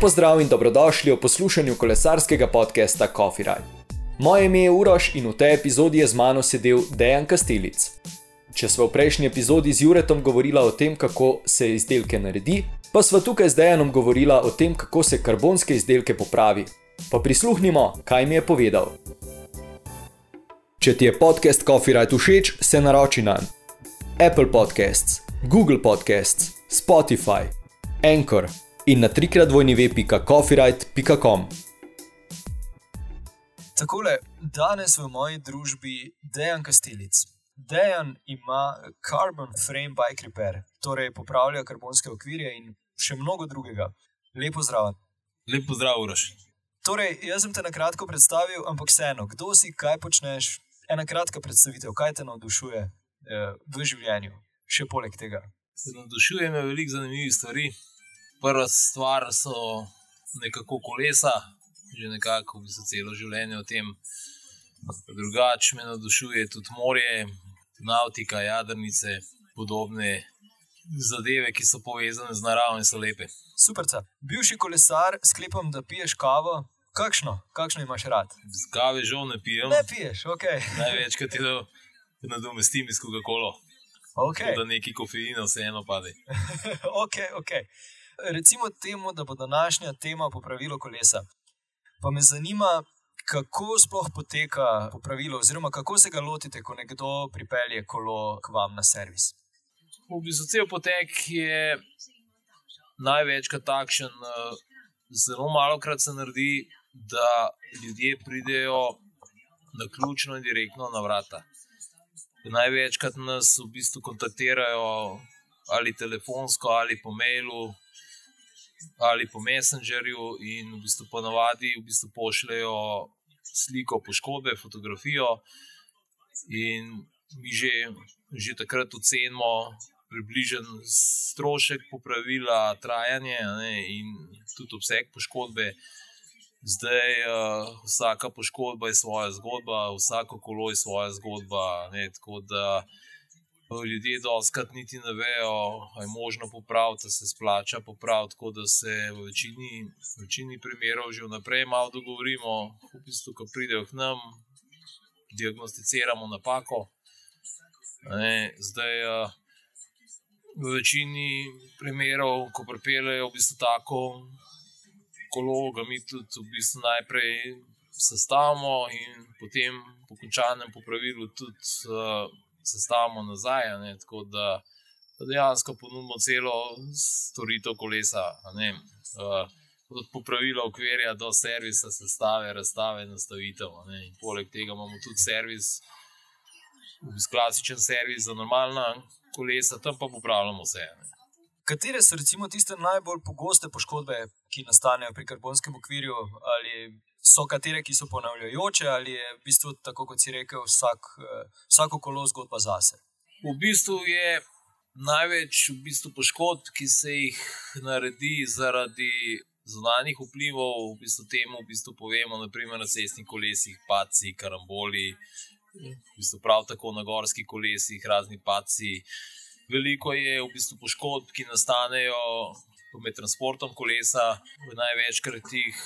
Lepo zdrav in dobrodošli v poslušanju kolesarskega podcasta Coffee Ride. Moje ime je Uroš in v tej epizodi je z mano sedel Dejan Kastelic. Če smo v prejšnji epizodi z Juretom govorili o tem, kako se izdelke naredi, pa smo tukaj z Dejanom govorili o tem, kako se karbonske izdelke popravi. Pa prisluhnimo, kaj mi je povedal. Če ti je podcast Coffee Ride všeč, se naroči na Apple Podcasts, Google Podcasts, Spotify, Anchor in na trikrat dvojni web.coffeeride.com. Takole, danes v moji družbi Dejan Kastelic. Dejan ima Carbon Frame Bike Repair, torej popravlja karbonske okvirje in še mnogo drugega. Lepo zdrav. Lepo zdrav, Uroš. Torej, jaz sem te na kratko predstavil, ampak vseeno, kdo si, kaj počneš, ena kratka predstavitev, kaj te navdušuje eh, v življenju, še poleg tega. Navdušuje me veliko zanimivih stvari. Prva stvar so nekako kolesa, že nekako bi se celo življenje o tem. Drugače me navdušuje tudi morje, nautika, jadrnice, podobne zadeve, ki so povezane z naravo in so lepe. Super, bivši kolesar, sklepam, da piješ kavo. Kakšno, kakšno imaš rad? Z kave žal ne pijem. Ne piješ, ok. Največkrat je da nadomestim iz Coca-Cola. Okay. Da neki kofein vseeno pade. ok, ok. Recimo temu, da bo današnja tema popravilo kolesa. Pa me zanima, kako sploh poteka popravilo, oziroma kako se ga lotite, ko nekdo pripelje kolo k vam na servis. V bistvu cel potek je največkrat takšen, eh, zelo malo krat se naredi, da ljudje pridejo na ključno in direktno na vrata. Največkrat nas v bistvu kontaktirajo ali telefonsko, ali po mailu, ali po Messengerju, in v bistvu ponavadi v bistvu pošljajo sliko poškodbe, fotografijo, in mi že, že takrat ocenimo približen strošek popravila, trajanje ne, in tudi obseg poškodbe. Zdaj, uh, vsaka poškodba je svoja zgodba, vsako kolo je svoja zgodba. Ne, tako da ljudje doskrat niti ne vejo, ali je možno popraviti, se splača popraviti. Tako da se v večini, v večini primerov že vnaprej malo dogovorimo, v bistvu, ko pridejo k nam, diagnosticiramo napako. Ne, zdaj, v večini primerov, ko pripeljejo v bistvu tako kolo, ga mi tudi v bistvu najprej sestavimo in potem po končanem popravilu tudi uh, sestavimo nazaj. Ne, tako da dejansko ponudimo celo storitev kolesa. Uh, od popravila okvirja do servisa, sestave, razstave, nastavitev. Poleg tega imamo tudi servis, klasičen servis za normalna kolesa, tam pa popravljamo vse. Ne. Katere so recimo tiste najbolj pogoste poškodbe, ki nastanejo pri karbonskem okvirju, ali so katere, ki so ponavljajoče, ali je v bistvu tako, kot si rekel, vsak, vsako kolo zgodba zase? V bistvu je največ v bistvu poškodb, ki se jih naredi zaradi zunanjih vplivov, v bistvu temu v bistvu povemo, naprimer na cestnih kolesih, paci, karamboli v bistvu prav tako na gorskih kolesih, razni paci. Veliko je v bistvu poškodb, ki nastanejo med transportom kolesa, v največkrat jih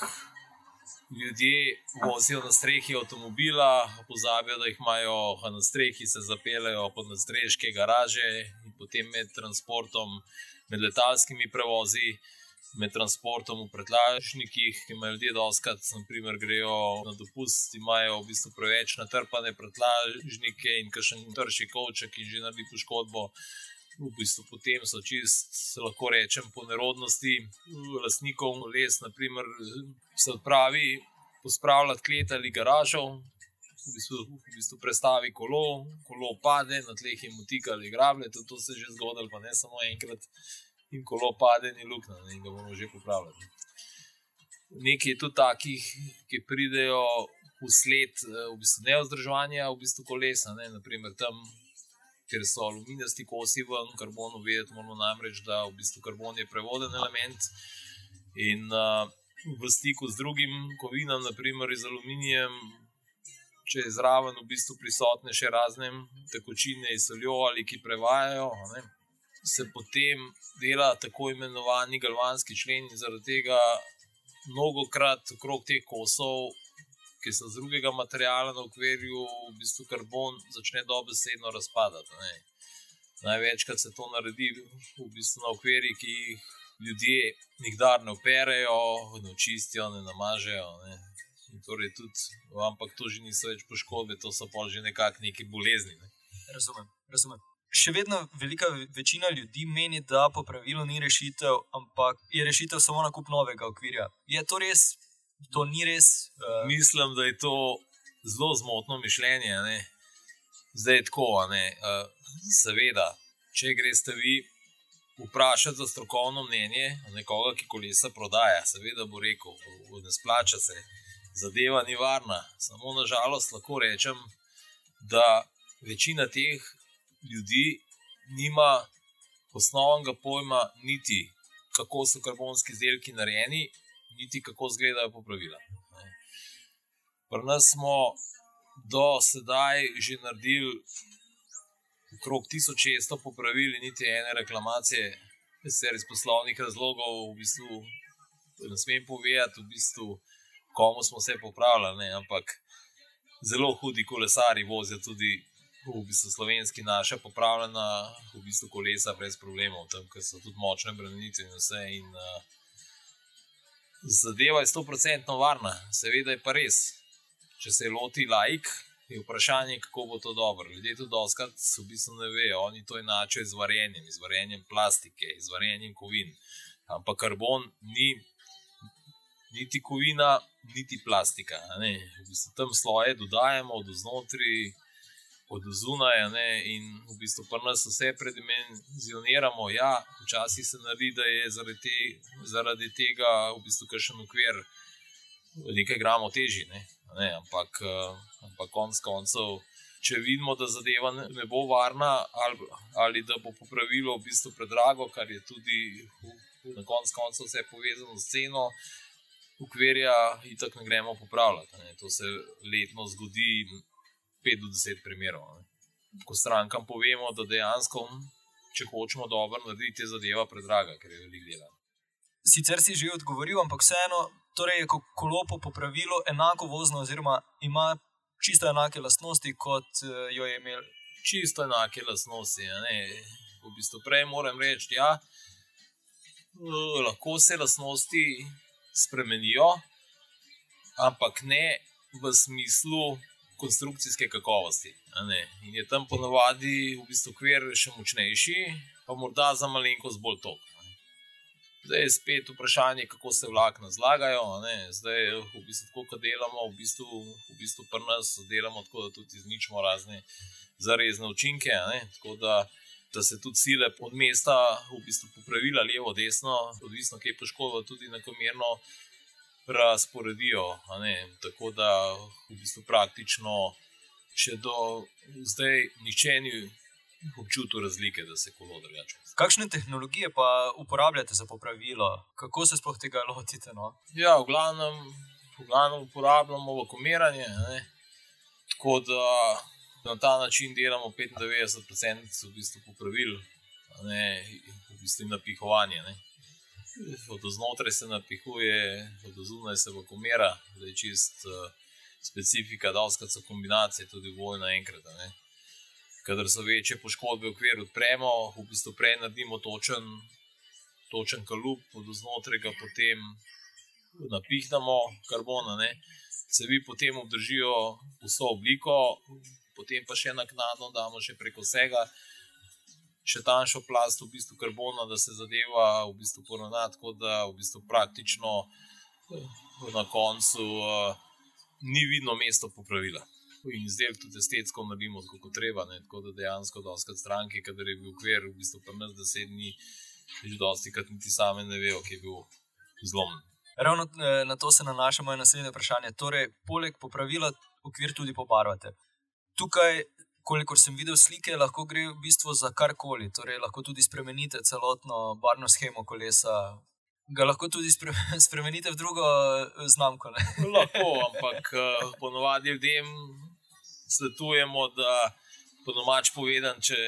ljudje vozijo na strehi avtomobila, pozabijo, da jih imajo na strehi, se zapeljejo pod nadstreške garaže in potem med transportom, med letalskimi prevozi med transportom v pretlažnikih, ki imajo ljudje doskrat, naprimer, grejo na dopust, imajo v bistvu preveč natrpane pretlažnike in kakšen trši kovček in že naredi poškodbo. V bistvu potem so čist, lahko rečem, po nerodnosti lastnikov les, naprimer, se odpravi pospravljati klet ali garažo. V bistvu, v bistvu prestavi kolo, kolo pade, na tleh je mutika ali grable, to, to se je že zgodilo, pa ne samo enkrat in kolo pade, ni luknja, in ga bomo že popravili. Nekaj je tudi takih, ki pridejo usled eh, v bistvu neozdržovanja v bistvu kolesa, ne? naprimer tam, kjer so aluminijasti kosi v karbonu, vedeti moramo namreč, da v bistvu karbon je prevoden element in uh, v stiku z drugim kovinom, naprimer iz aluminijem. Če je zraven v bistvu prisotne še razne tekočine iz soljo ali ki prevajajo, ne, se potem dela tako imenovani galvanski člen, in zaradi tega mnogo krat okrog teh kosov, ki so z drugega materiala na okvirju, v bistvu karbon začne dobesedno razpadati. Ne. Največkrat se to naredi v bistvu na okvirjih, ki jih ljudje nikdar ne operajo, ne očistijo, ne namažejo. Ne. Torej tudi, ampak to že niso več poškodbe, to so pa že nekakšne bolezni. Ne. Razumem, razumem še vedno velika večina ljudi meni, da popravilo ni rešitev, ampak je rešitev samo na kup novega okvirja. Je to res? To ni res? Uh... Mislim, da je to zelo zmotno mišljenje. Ne? Zdaj je tako. Uh, seveda, če greš vi vprašati za strokovno mnenje nekoga, ki kolesa prodaja, seveda bo rekel, ne splača se. Zadeva ni varna. Samo na žalost lahko rečem, da večina teh ljudi nima osnovnega pojma, niti kako so karbonski izdelki narejeni, niti kako izgledajo popravila. Pri nas smo do sedaj že naredili okrog 1600 popravil, niti ene reklamacije, sicer iz poslovnih razlogov, v bistvu ne smem povedati, v bistvu, komu smo se popravljali, ampak zelo hudi kolesari vozijo tudi v bistvu slovenski naša popravljena, v bistvu kolesa brez problemov, tam so tudi močne branilce in vse. In, uh, zadeva je 100% varna, seveda je pa res. Če se loti laik, je vprašanje, kako bo to dobro. Ljudje to doskrat v bistvu ne vejo, oni to enačijo z varjenjem, z varjenjem plastike, z varjenjem kovin. Ampak karbon ni. Niti kovina, niti plastika. V bistvu tam sloje dodajemo od znotraj, od zunaj, in v bistvu pa nas vse predimenzioniramo. Ja, včasih se naredi, da je zaradi, te, zaradi tega v bistvu kakšen ukvir nekaj gramov težji, ne, ne, ampak, ampak konc koncev. Če vidimo, da zadeva ne bo varna, ali, ali da bo popravilo v bistvu predrago, kar je tudi na koncu koncev vse povezano s ceno, ukvirja, in tako ne gremo popravljati. Ne. To se letno zgodi, 5 do 10 primerov. Ne. Ko strankam povemo, da dejansko, če hočemo dobro narediti, je zadeva predraga, ker je veliko dela. Sicer si že odgovoril, ampak vseeno, torej je kolo po pravilu enako vozno, oziroma ima čisto enake lastnosti, kot eh, jo je imel. Čisto enake lastnosti. V bistvu prej moram reči, da ja, eh, lahko se lastnosti spremenijo, ampak ne v smislu konstrukcijske kakovosti. In je tam ponovadi v bistvu kvir še močnejši, pa morda za malenkost bolj tok. Zdaj je spet vprašanje, kako se vlakna zlagajo. Zdaj, v bistvu, tako kot delamo, v bistvu, v bistvu pri nas delamo tako, da tudi izničimo razne zarezne učinke. Tako da, da se tudi sile od mesta v bistvu popravila levo, desno, odvisno, kje je poškodba, tudi enakomerno razporedijo. Tako da v bistvu praktično še do zdaj nihče ni občutil razlike, da se kolo drugače. Kakšne tehnologije pa uporabljate za popravilo, kako se sploh tega lotite? No? Ja, v glavnem, v glavnem uporabljamo vakumiranje. Tako da na ta način delamo 95% v bistvu popravil, ne, v bistvu napihovanje. Ne od znotraj se napihuje, od zunaj se vakumira, da je čist uh, specifika, da so kombinacije tudi vojne naenkrat. Kadar so večje poškodbe v okviru odpremo, v bistvu prej naredimo točen, točen kalup, od znotraj ga potem napihnemo karbona, ne? se vi potem obdržijo vso obliko, potem pa še naknadno damo še preko vsega še tanjšo plast v bistvu karbona, da se zadeva v bistvu poravna, tako da v bistvu praktično eh, na koncu uh, ni vidno mesto popravila. In zdaj tudi estetsko naredimo tako, kot treba. Ne? Tako da dejansko, da so stranke, kader je bil ukvir, v bistvu pa nas deset dni, že dosti krat niti same ne vejo, ki je bil zlomen. Ravno eh, na to se nanaša moje naslednje vprašanje. Torej, poleg popravila, ukvir tudi pobarvate. Tukaj kolikor sem videl slike, lahko gre v bistvu za karkoli. Torej, lahko tudi spremenite celotno barvno schemo kolesa. Ga lahko tudi spre, spremenite v drugo eh, znamko. lahko, ampak uh, ponovadi ljudem svetujemo, da po domač povedan, če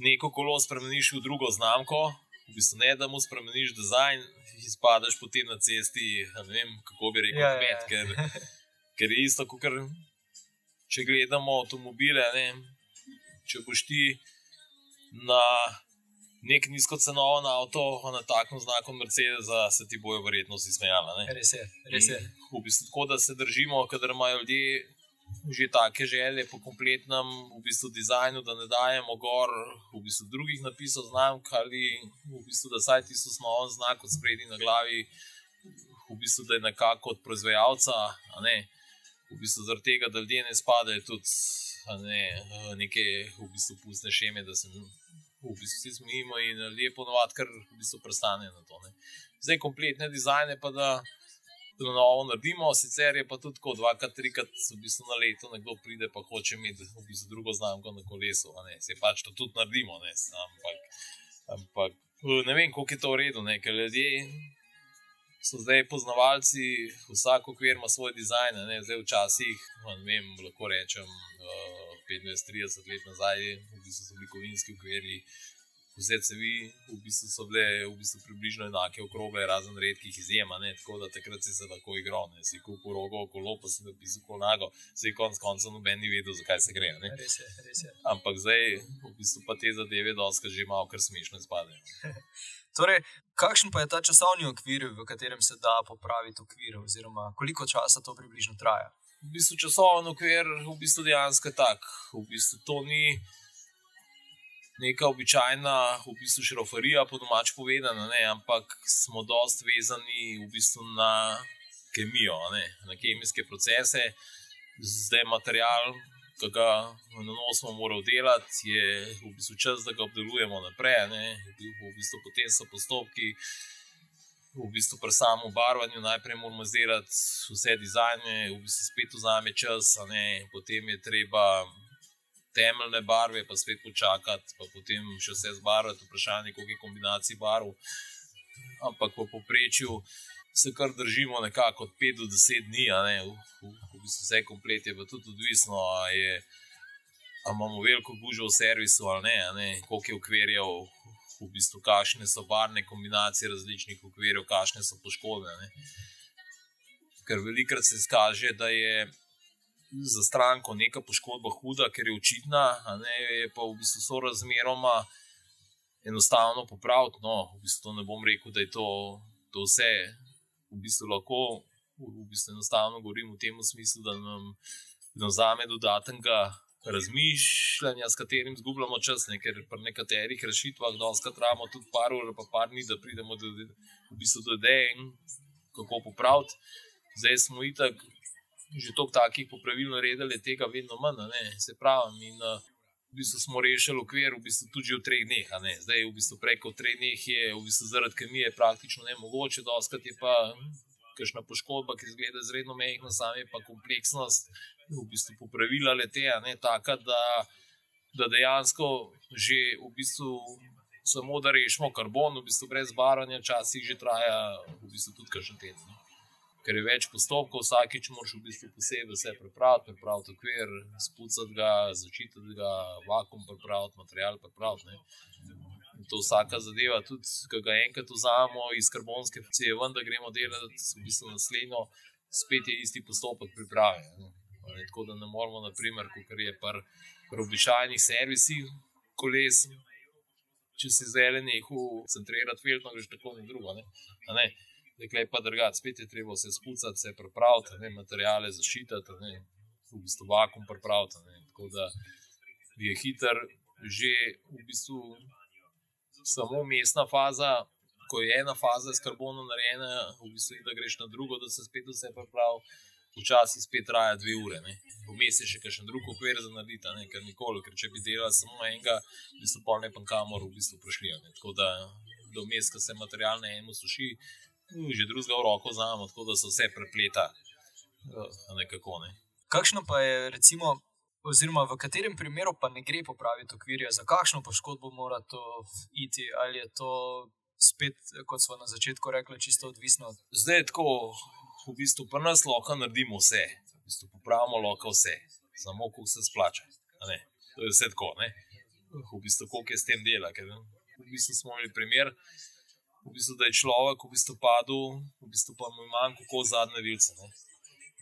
neko kolo spremeniš v drugo znamko, v bistvu ne, da mu spremeniš dizajn, izpadeš potem na cesti. Ne vem, kako bi rekel, Ja, ja, kmet, ja. ker, ker je isto, kot če gledamo avtomobile. Ne, če boš ti na nek nizkocenoven avto, na takem znaku Mercedesa, se ti bojo verjetno vsi smejali. Res je, res je. In V bistvu, tako da se držimo, kadar imajo ljudje že take želje po kompletnem v bistvu, dizajnu, da ne dajemo gor v bistvu, drugih napisov znamk ali v bistvu, da saj tisto osnoven znak od spredi na glavi, v bistvu, da je nekako od proizvajalca, ne. V bistvu zaradi tega, da ljudje ne spadajo tudi ne, neke v bistvu, pustne šeme, da se v bistvu vsi smejimo in ljudje ponovadi kar v bistvu prestanejo na to. Ne. Zdaj kompletne dizajne pa da na novo naredimo, sicer je pa tudi tako, dvakrat, trikrat v bistvu na leto nekdo pride pa hoče imeti v bistvu drugo znamko na kolesu. Se pač to tudi naredimo, ne. ampak, ampak ne vem, koliko je to v redu, ne. ker ljudje so zdaj poznavalci, vsak okvir ima svoj dizajn. Ne. Zdaj včasih, no, ne vem, lahko rečem. Uh, 15-30 let nazaj, v bistvu so bili kovinski okvirji, vse cevi v bistvu so bile v bistvu približno enake okrogle, razen redkih izjem, a ne? tako da takrat si se lahko igral, ne si kupil rogo okolo, pa si napisal kolago, se je konec koncev noben ni vedel, zakaj se gre. Ne? Res je, res je. Ampak zdaj v bistvu pa te zadeve doska že malo kar smešno izpadejo. Torej, kakšen pa je ta časovni okvir, v katerem se da popraviti okvir, oziroma koliko časa to približno traja? v bistvu časoven okvir, v bistvu dejansko tak. V bistvu to ni neka običajna, v bistvu šrofarija, po domač povedano, ne, ampak smo dost vezani v bistvu na kemijo, ne, na kemijske procese. Zdaj material, ki ga nanosimo, moramo delati, je v bistvu čas, da ga obdelujemo naprej. v bistvu potem so postopki v bistvu pri samem barvanju najprej moramo izdelati vse dizajne, v bistvu spet vzame čas, potem je treba temeljne barve, pa spet počakati, pa potem še vse zbarvati, vprašanje, koliko je kombinacij barv. Ampak v povprečju se kar držimo nekako od 5 do 10 dni, ne, v, v, v bistvu vse komplet je pa tudi odvisno, a je. A imamo veliko gužvo v servisu ali ne, ne koliko je ukvirjev, v bistvu, kakšne so barvne kombinacije različnih ukvirjev, kakšne so poškodbe. Ne. Ker velikokrat se izkaže, da je za stranko neka poškodba huda, ker je očitna, ne je pa v bistvu sorazmeroma enostavno popraviti. No, v bistvu ne bom rekel, da je to, to vse. V bistvu lahko v bistvu enostavno govorim v tem smislu, da nam, nam vzame dodatnega razmišljanja, s katerim izgubljamo čas, ne? ker pri nekaterih rešitvah dosta trajamo tudi par ur, pa par dni, da pridemo do, v bistvu do ideje in kako popraviti. Zdaj smo itak že toliko takih popravil naredili, tega vedno manj, ne, se pravi. In uh, v bistvu smo rešili okvir v bistvu tudi v treh dneh, ne. Zdaj v bistvu preko treh dneh je v bistvu zaradi kemije praktično nemogoče, doskrat je pa kakšna poškodba, ki izgleda izredno mehna, sam je pa kompleksnost v bistvu popravila lete, a ne taka, da, da dejansko že v bistvu samo da rešimo karbon, v bistvu brez barvanja, včasih že traja v bistvu tudi kakšen teden. Ker je več postopkov, vsakič moraš v bistvu posebej vse pripraviti, pripraviti okvir, spucati ga, začititi ga, vakum pripraviti, material pripraviti. ne. To vsaka zadeva, tudi ko ga enkrat vzamemo iz karbonske funkcije, ven, da gremo delati v bistvu naslednjo, spet je isti postopek priprave. ne. Ne, Tako da ne moramo, naprimer, kot je pri običajnih servisih koles, če si le nehal centrirati filtr, greš tako na drugo. Ne? A Ne? Dekle pa drugače, spet je treba vse spucati, vse pripraviti, ne, materiale zaščititi, ne, v bistvu vakum pripraviti. ne. Tako da je hiter, že v bistvu samo mestna faza, ko je ena faza s karbonom narejena, v bistvu da greš na drugo, da se spet vse pripravi. Včasih spet traja dve ure, vmes je še kakšen drug okvir za narediti, ne ker nikoli, ker če bi delali samo enega, bi se pa ne pa kamor v bistvu prišli. Ne. Tako da do mes, ko se material na enem suši, že drugega v roko vzamemo, tako da se vse prepleta. eh, Nekako, ne. Kakšno pa je, recimo, oziroma v katerem primeru pa ne gre popraviti okvirja, za kakšno poškodbo mora to iti, ali je to spet, kot smo na začetku rekli, čisto odvisno od Zdaj je tako, v bistvu pri nas lahko naredimo vse, v bistvu popravimo lahko vse, samo koliko se splača. To je vse tako, ne. V bistvu koliko je s tem dela. Ker, v bistvu smo imeli primer, v bistvu, da je človek v bistvu padel, v bistvu pa mu je manjko zadnje vilce. Ne.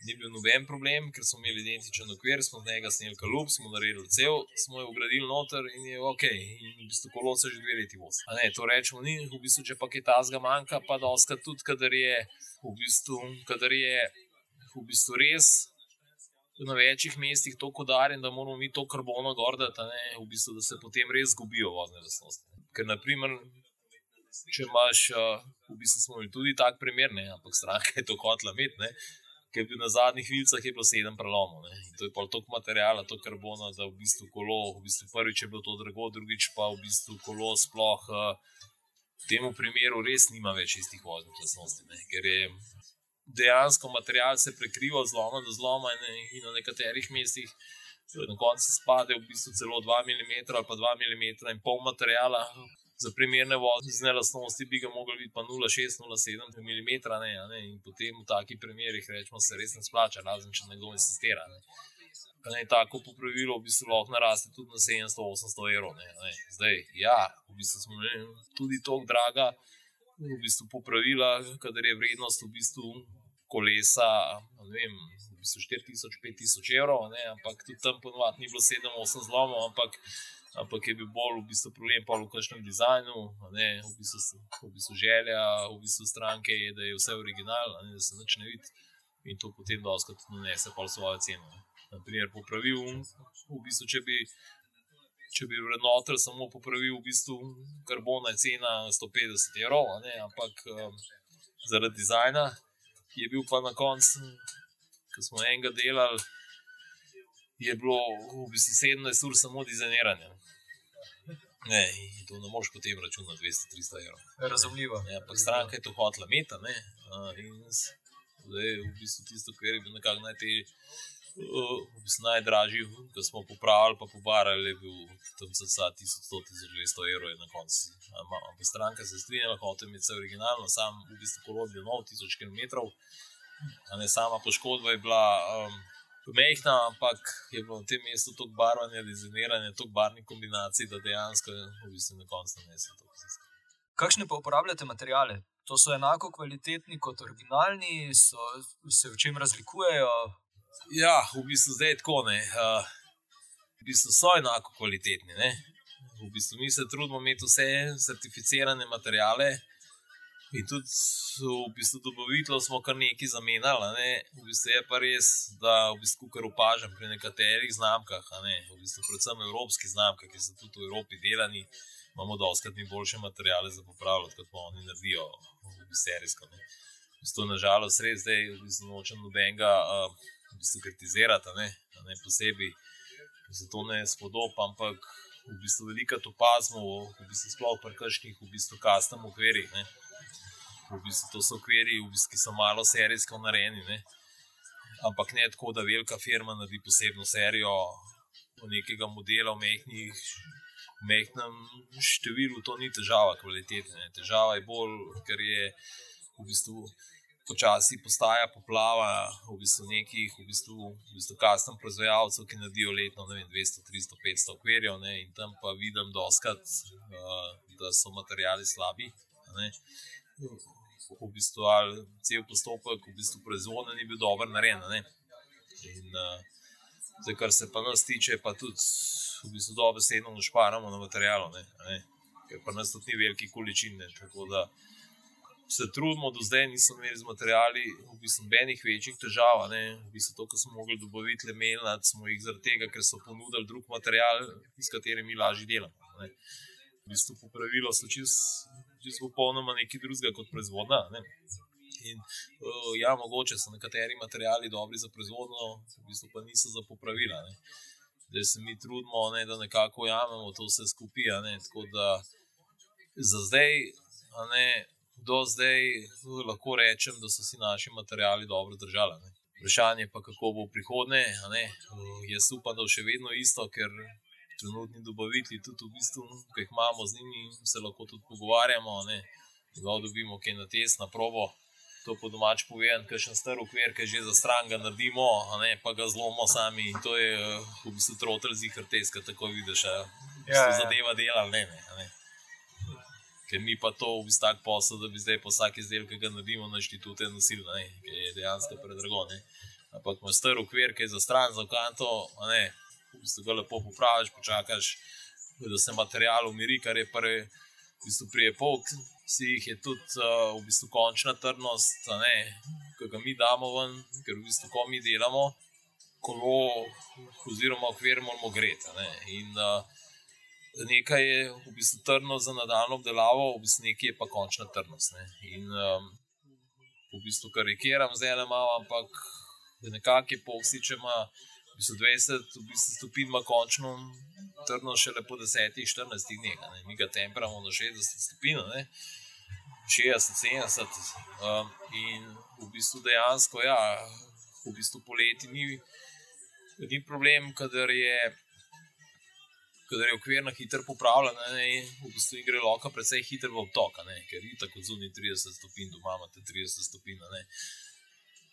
Ni bil noben problem, ker smo imeli identičen okvir, smo z njega sneli kalup, smo naredili cel, smo jo ugradili noter in je ok. In v bistvu kolo se že dve leti vozi. To rečemo, ni v bistvu, če pa kaj tazga manjka, pa da oska tudi, kadar je v bistvu, kadar je v bistvu res. Na večjih mestih je tako udarjen, da moramo mi to karbono gordati, v bistvu, da se potem res zgubijo vozne lastnosti. Ker, naprimer, če imaš, v bistvu smo imeli tudi tak primer, ne, ampak stranka je to hotla imeti, ker je bil na zadnjih vilcah je bilo sedem prelomov. To je pa toliko materijala, to karbona, da v bistvu kolo, v bistvu prvič je bilo to drago, drugič pa v bistvu kolo sploh v tem primeru res nima več istih voznih lastnosti, ker je dejansko material se prekrival zloma do zloma in, in na nekaterih mestih. Na koncu spade v bistvu celo 2 mm ali pa 2 mm in pol materijala, za primerne vozne lastnosti bi ga mogli biti pa 0,6, 0,7 mm. Ne, ne, in potem v takih primerih rečemo, se res ne splača, razen če nekdo insistira. Ne. Ne, tako popravilo v bistvu lahko naraste tudi na 700-800 evrov. Ne, ne. Zdaj, ja, v bistvu smo ne, tudi tako draga, v bistvu popravila, kadar je vrednost v bistvu kolesa, ne vem. 4000-5000 evrov, ne, ampak tudi tam ponovadi ni bilo 7-8 zlomov, ampak ampak je bil bolj v bistvu problem v kakšnem dizajnu, ne, v, bistvu, v bistvu želja, v bistvu stranke je, da je vse original, ne, da se nič ne vidi in to potem doskrat donese pa svojo ceno. Naprimer, popravil, v bistvu, če bi, če bi vrednotel samo popravil, v bistvu, karbona je cena 150 evrov, ne, ampak um, zaradi dizajna je bil pa na koncu, ko smo enega delali, je bilo v bistvu 17 ur samo dizajniranje. Ne, to ne moš potem računati 200-300 evrov. Razumljivo. Ja, ampak stranka je to hotla meta. Zdaj, v bistvu tisto, kar je bil nekako najtežji. V bistvu najdražji, ko smo popravili, pa pobarali, je bil tam za 1100-1200 evrov na koncu. Ampak stranka se je strinjala, hotel je vse originalno, sam v bistvu kolon je nov, 1000 km. Ne, sama poškodba je bila. Um, Mehna, ampak je bilo v tem mestu tako barvanje, dizajniranje, tako barvnih kombinacij, da dejansko v bistvu na koncu nesel to. Kakšne pa uporabljate materijale? To so enako kvalitetni kot originalni, so, se v čem razlikujejo? Ja, v bistvu zdaj je tako. Uh, v bistvu so enako kvalitetni. Ne? V bistvu mi se trudimo imeti vse certificirane materijale. In tudi v bistvu dobavitelj smo kar nekaj zamenjali. Ne? V bistvu je pa res, da v bistvu, kar opažam pri nekaterih znamkah, ne? v bistvu predvsem evropskih znamkah, ki so tudi v Evropi delani, imamo doskrat mi boljše materijale za popravljati, kot pa oni naredijo v bistvu serijsko. Ne? V bistvu, nažalost, res zdaj v bistvu nočem nobenega uh, v bistvu kritizirati, ne? Ne? posebej se to ne spodoba, ampak v bistvu veliko to pazmo, v bistvu sploh pri kakšnih v bistvu kastem okvirih. V bistvu to so okviri, v bistvu, ki so malo serijsko narejeni. Ne? Ampak ne tako, da velika firma naredi posebno serijo nekega modela v mehkih. V mehkem številu to ni težava, kvalitete. Ne. Težava je bolj, ker je v bistvu počasi postaja poplava v bistvu nekih, v bistvu, v bistvu kastem proizvajalcev, ki naredijo letno vem, 200, 300, 500 okvirjev in tam pa vidim doskrat, uh, da so materijali slabi v bistvu, ali cel postopek, v bistvu proizvodnja ni bil dobro narejen. In uh, zdaj, kar se pa nas tiče, pa tudi v bistvu dobro sedno našparamo na materialu, ne? Ne? ker pa nas tudi ni velike količine. Tako da se trudimo, do zdaj nismo imeli z materiali, v bistvu, nobenih večjih težav. V bistvu, to, kar smo mogli dobaviti, le melnati, smo jih zaradi tega, ker so ponudili drug material, s katerim mi lažje delamo. Ne? V bistvu, popravilo so čisto čist popolnoma nekaj drugega kot proizvodnja. Ne? In, uh, ja, mogoče so nekateri materiali dobri za proizvodnjo, v bistvu pa niso za popravila. Da se mi trudimo, ne, da nekako ujamemo to vse skupaj. Tako da za zdaj, ne, do zdaj lahko rečem, da so si naši materiali dobro držali. Ne? Vprašanje pa, kako bo prihodnje. Jaz upam, da bo še vedno isto, ker trenutni dobavitelji, tudi v bistvu, ki jih imamo z njimi, se lahko tudi pogovarjamo. Da dobimo kaj na test, na probo. To po domač povem, ker še star ukvir, ki že za stran ga naredimo, ne, pa ga zlomimo sami. In to je v bistvu trotel zihar test, ki tako vidiš, da ja, se ja. zadeva dela. Ne, ne, ne. Ker ni pa to v bistvu tak posel, da bi zdaj po vsak izdelek, ki ga naredimo na inštitute, nosil, ne, ki je dejansko predrago. Ne. Ampak ima star ukvir, ki je za stran, za kanto, ne, v bistvu ga lepo popraviš, počakaš, da se material umiri, kar je prvi, v bistvu prije pol, si jih je tudi uh, v bistvu končna trdnost, ki ga mi damo ven, ker v bistvu ko mi delamo, kolo oziroma okvir moramo greti. ne. In uh, nekaj je v bistvu trdno za nadaljno obdelavo, v bistvu nekaj je pa končna trdnost. Ne. In um, v bistvu karikiram le malo, ampak nekako je povsi, če ima v bistvu 20 v bistvu stopinj, ima končno trdno šele po 10-14 dneh. Mi ga temperamo na 60 stopinj. a ne. 60, 70. Um, in v bistvu dejansko, ja, v bistvu poleti ni, ni problem, kadar je, kadar je okvir na hitro popravljen, ne, in v bistvu gre loka precej hitro v obtok, ker je tako zunaj 30 stopinj, doma imate 30 stopinj. ne.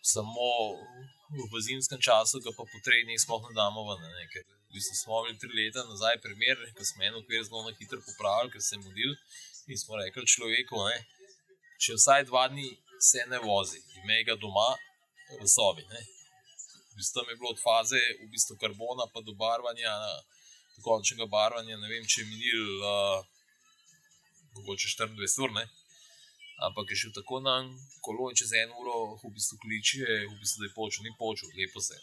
Samo v zimskem času ga pa po treh dneh sploh ne damo ven. bistvu smo imeli tri leta nazaj primer, ko smo en okvir zelo na hitro popravili, ker se je mudil in smo rekli človeku, ne, če vsaj dva dni se ne vozi, imej ga doma v sobi. Ne. V bistvu tam je bilo od faze v bistvu karbona pa do barvanja, do končnega barvanja, ne vem, če je minil uh, mogoče 24 ur, ne. Ampak je šel tako na kolo in čez eno uro v bistvu kliče, v bistvu, da je počel, ni počel, lepo se.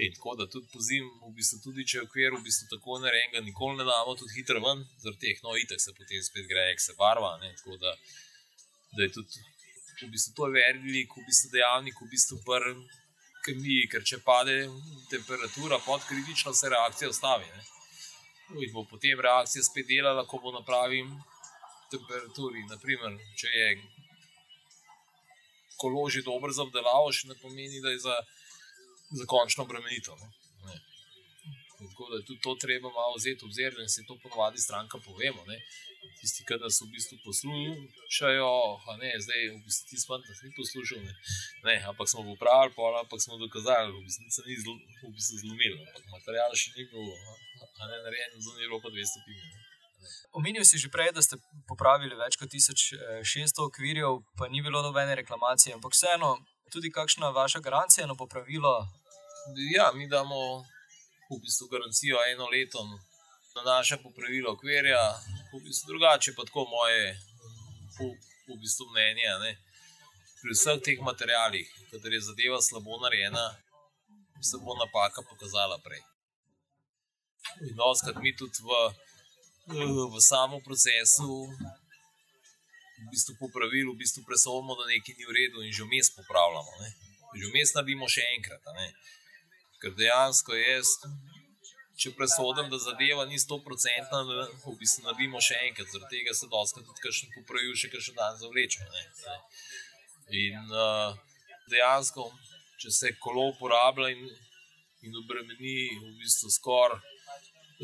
In tako da tudi po zim, v bistvu tudi če je okvir v bistvu tako narejen, ga nikoli ne damo tudi hitro ven, zaradi teh, no, itek se potem spet greje, se barva, ne, tako da, da je tudi, v bistvu to je velik, v bistvu dejavnik, v bistvu pr kemiji, ker če pade temperatura pod kritično, se reakcija ustavi, ne. In bo potem reakcija spet delala, ko bo na pravim temperaturi, naprimer, če je kolo že dobro za obdelavo, še ne pomeni, da je za za končno bremenitev. Tako da je tudi to treba malo vzeti v obzir, in se to ponovadi stranka povemo. Ne. Tisti, ki nas v bistvu poslušajo, ne, zdaj v bistvu ti smo nas ni poslušal, ne. ne, ampak smo popravili, pol, ampak smo dokazali, v bistvu se ni zlo, v bistvu zlomil, ampak material še ni bil a ne, narejen, zunaj je bilo pa 200 stopinj. Omenil si že prej, da ste popravili več kot 1600 okvirjev, pa ni bilo nobene reklamacije, ampak vseeno, tudi kakšna vaša garancija na popravilo Ja, mi damo v bistvu garancijo eno leto na naše popravilo okvirja, v bistvu drugače pa tako moje v, bistvu mnenje. Ne. Pri vseh teh materialih, kadar je zadeva slabo narejena, se bo napaka pokazala prej. In doskrat mi tudi v, v samem procesu v bistvu popravil, v bistvu presodimo, da nekaj ni v redu in že vmes popravljamo. Ne. Že vmes naredimo še enkrat. Ker dejansko jaz, če presodim, da zadeva ni 100-odstotna, v bistvu naredimo še enkrat, zaradi tega se doskrat tudi kakšen popravil, še kakšen dan zavleče. Ne. In uh, dejansko, če se kolo uporablja in, in obremeni, v bistvu skoraj,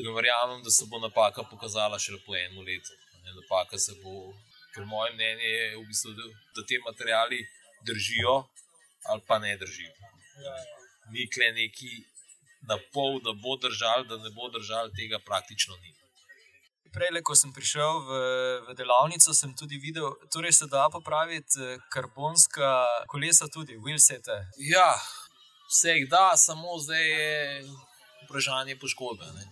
ne verjamem, da se bo napaka pokazala šele po enem letu. Ne, napaka se bo, ker moje mnenje je, v bistvu, da, da te materiali držijo ali pa ne držijo. Ni kle neki na pol, da bo držal, da ne bo držal, tega praktično ni. Prej, ko sem prišel v, v delavnico, sem tudi videl, da torej se da popraviti eh, karbonska kolesa, tudi wheelsete. Ja, vse jih da, samo zdaj je vprašanje poškodbe. Ne.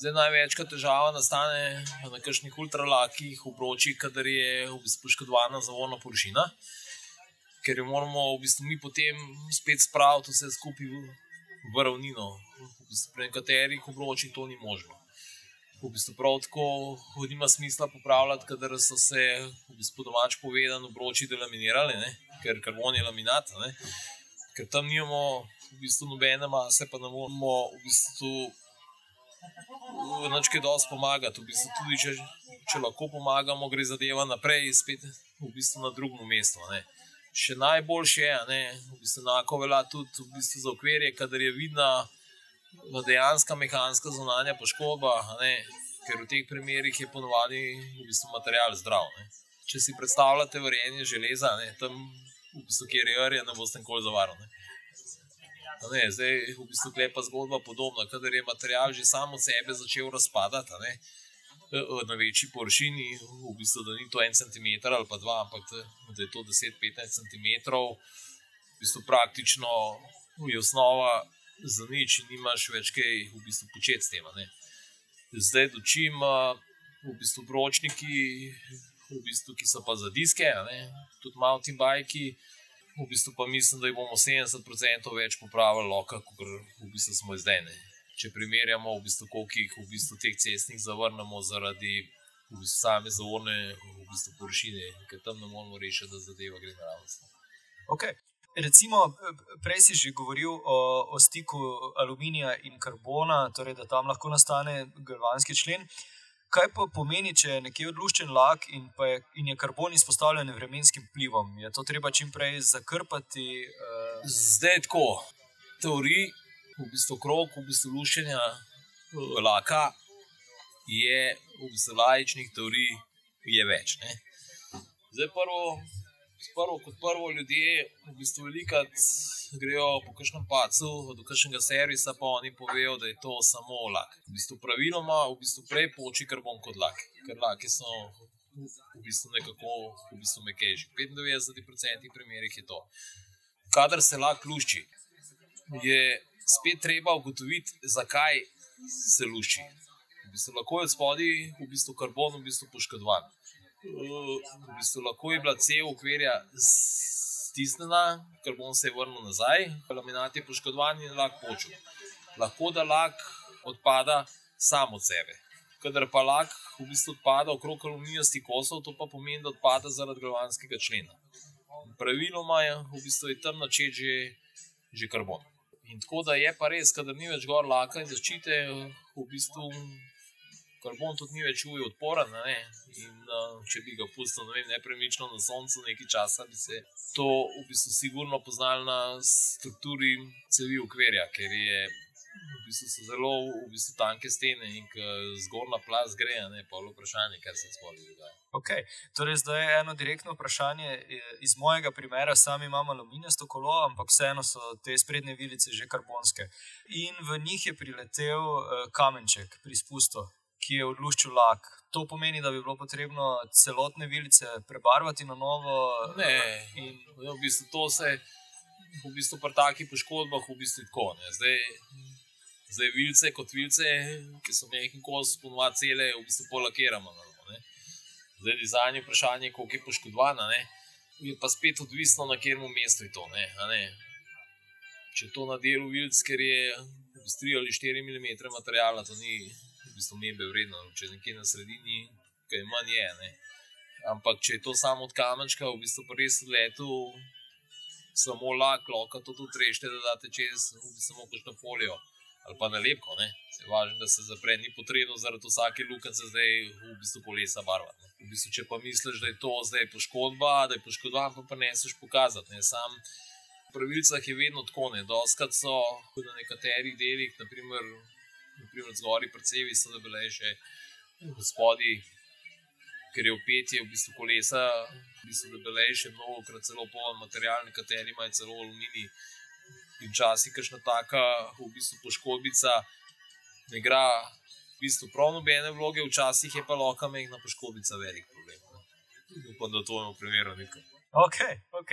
Zdaj največkrat težava nastane na kakšnih ultralakih obročih, kadar je v bistvu poškodovana zavorna površina, ker jo moramo v bistvu mi potem spet spraviti vse skupaj v, ravnino. V bistvu pri nekaterih obročih to ni možno. V bistvu prav tako nima smisla popravljati, kadar so se v bistvu domač povedano obroči delaminirali, ne? ker karbon je laminat, ne? ker tam nimamo v bistvu nobene mase, pa ne moramo v bistvu Noč kaj dosti pomagati, v bistvu tudi če, če lahko pomagamo, gre zadeva naprej, spet v bistvu na drugem mestu. Ne. Še najboljše je, ne, v bistvu enako velja tudi v bistvu za okvirje, kadar je vidna dejanska mehanska zunanja poškodba, ne, ker v teh primerih je ponovadi v bistvu material zdrav. Ne. Če si predstavljate varenje železa, ne, tam v bistvu, kjer je rje, ne boste nikoli zavarali. Ne, zdaj v bistvu je pa zgodba podobna. Kadar je material že sam od sebe začel razpadati, ne, eh, na večji površini, v bistvu, da ni to en centimeter ali pa dva, ampak da je to 10-15 centimetrov, v bistvu praktično je osnova za nič in nimaš več kaj v bistvu početi s tem. Zdaj dočim v bistvu bročniki, v bistvu, ki so pa za diske, tudi mountain bike. V bistvu pa mislim, da jih bomo 70% več popravili, loka, kot v bistvu smo zdaj. Ne. Če primerjamo, v bistvu, koliko jih v bistvu teh cestnih zavrnemo zaradi v bistvu, same zavorne v bistvu, površine, ker tam ne moremo rešiti, da zadeva gre naravnost. Okay. Recimo, prej si že govoril o, o stiku aluminija in karbona, torej da tam lahko nastane galvanski člen. Kaj pa pomeni, če je nekje odluščen lak in, je, in je karbon izpostavljen vremenskim vplivom? Je to treba čim prej zakrpati? Uh... Zdaj je tako. Teorij, v bistvu krok, v bistvu luščenja eh, laka je v bistvu lajičnih teorij več. Ne? Zdaj prvo prvo kot prvo ljudje, v bistvu veliko grejo po kakšnem pacu, do kakšnega servisa, pa oni povejo, da je to samo lak. V bistvu praviloma, v bistvu prej poči karbon kot lak, ker laki so v bistvu nekako v bistvu mekejši. 95% primerih je to. Kadar se lak lušči, je spet treba ugotoviti, zakaj se lušči. V bistvu lahko je od spodaj v bistvu karbon v bistvu poškodovan v bistvu lahko je bila cel ukvirja stisnjena, ker bom se vrnil nazaj, laminat je poškodovan in lahko počel. Lahko da lak odpada samo od sebe. Kadar pa lak v bistvu odpada okrog aluminijastih kosov, to pa pomeni, da odpada zaradi galvanskega člena. Praviloma je v bistvu tam načet že, že karbon. In tako da je pa res, da ni več gor laka in zaščite, v bistvu karbon tudi ni več ujo odporen. In uh, če bi ga pustil ne nepremično na soncu nekaj časa, bi se to v bistvu sigurno poznali na strukturi cevi ukvirja, ker je. V bistvu so zelo v bistvu tanke stene in zgornja plas gre, ne pa vprašanje, kaj se dogaja. Okay. Torej, zdaj je eno direktno vprašanje. Iz mojega primera, sami imamo aluminijasto kolo, ampak vseeno so te sprednje vilice že karbonske. In v njih je priletel uh, kamenček pri spustu ki je odluščil lak. To pomeni, da bi bilo potrebno celotne vilice prebarvati na novo. Ne, in v bistvu to se v bistvu pri takih poškodbah v bistvu tako. Zdaj, zdaj vilice kot vilice, ki so nekaj kos, ponovadi cele, v bistvu polakiramo. Ne. Zdaj, dizajn je vprašanje, koliko je poškodovana. Ne. Je pa spet odvisno, na katerem mestu je to. Ne, ne. Če je to na delu vilic, ker je 3 ali 4 mm materijala, to ni bistvu mebe vredno, če je nekje na sredini, kaj manj je. Ne? Ampak če je to samo od kamenčka, v bistvu pa res letu, samo lak, loka to tudi rešte, da date čez, samo kakšno folijo ali pa nalepko. Se je važno, da se zapre, ni potrebno zaradi vsake lukance zdaj v bistvu kolesa barvati. V bistvu, če pa misliš, da je to zdaj poškodba, da je poškodovan, pa, pa ne smeš pokazati. Ne? Sam v pravilcah je vedno tako, ne, doskrat so na nekaterih delih, naprimer naprimer, zgori predsevi so bile še gospodi, ker je upetje v bistvu kolesa, v bistvu bile še mnogo krat celo poln material, nekateri imajo celo aluminij. In včasih, kakšna taka v bistvu poškodbica, ne gre v bistvu prav nobene vloge, včasih je pa loka mehna poškodbica velik problem. Upam, da to je v primeru nekaj. Ok, ok.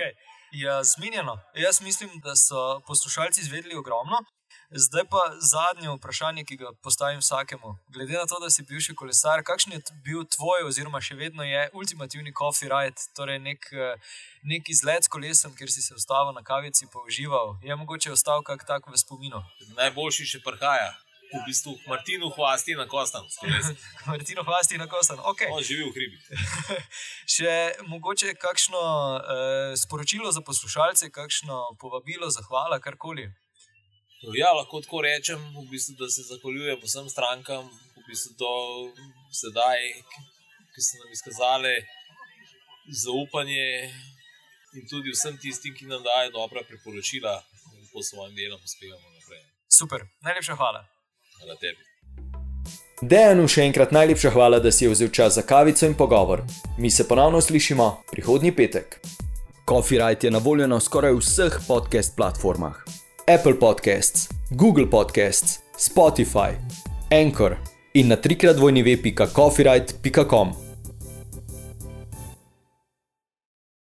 Ja, zmenjeno. Jaz mislim, da so poslušalci izvedeli ogromno. Zdaj pa zadnje vprašanje, ki ga postavim vsakemu. Glede na to, da si bivši kolesar, kakšen je bil tvoj, oziroma še vedno je ultimativni coffee ride, torej nek, nek izlet s kolesom, kjer si se ustavil na kavici in užival. Je mogoče ostal kak tak v spominu? Najboljši še prhaja. V bistvu Martinu hvasti na kostan. Martinu hvasti na kostan, ok. On živi v hribi. še mogoče kakšno eh, sporočilo za poslušalce, kakšno povabilo, zahvala, karkoli. Ja, lahko tako rečem, v bistvu, da se zahvaljujem vsem strankam, v bistvu do sedaj, ki so nam izkazali zaupanje in tudi vsem tistim, ki nam dajo dobra priporočila in po svojem delu uspevamo naprej. Super, najlepša hvala. Hvala tebi. Dejanu še enkrat najlepša hvala, da si je vzel čas za kavico in pogovor. Mi se ponovno slišimo prihodnji petek. Coffee Rite je na voljo na skoraj vseh podcast platformah. Apple Podcasts, Google Podcasts, Spotify, Anchor, in na trikratvojnive.coffeeright.com.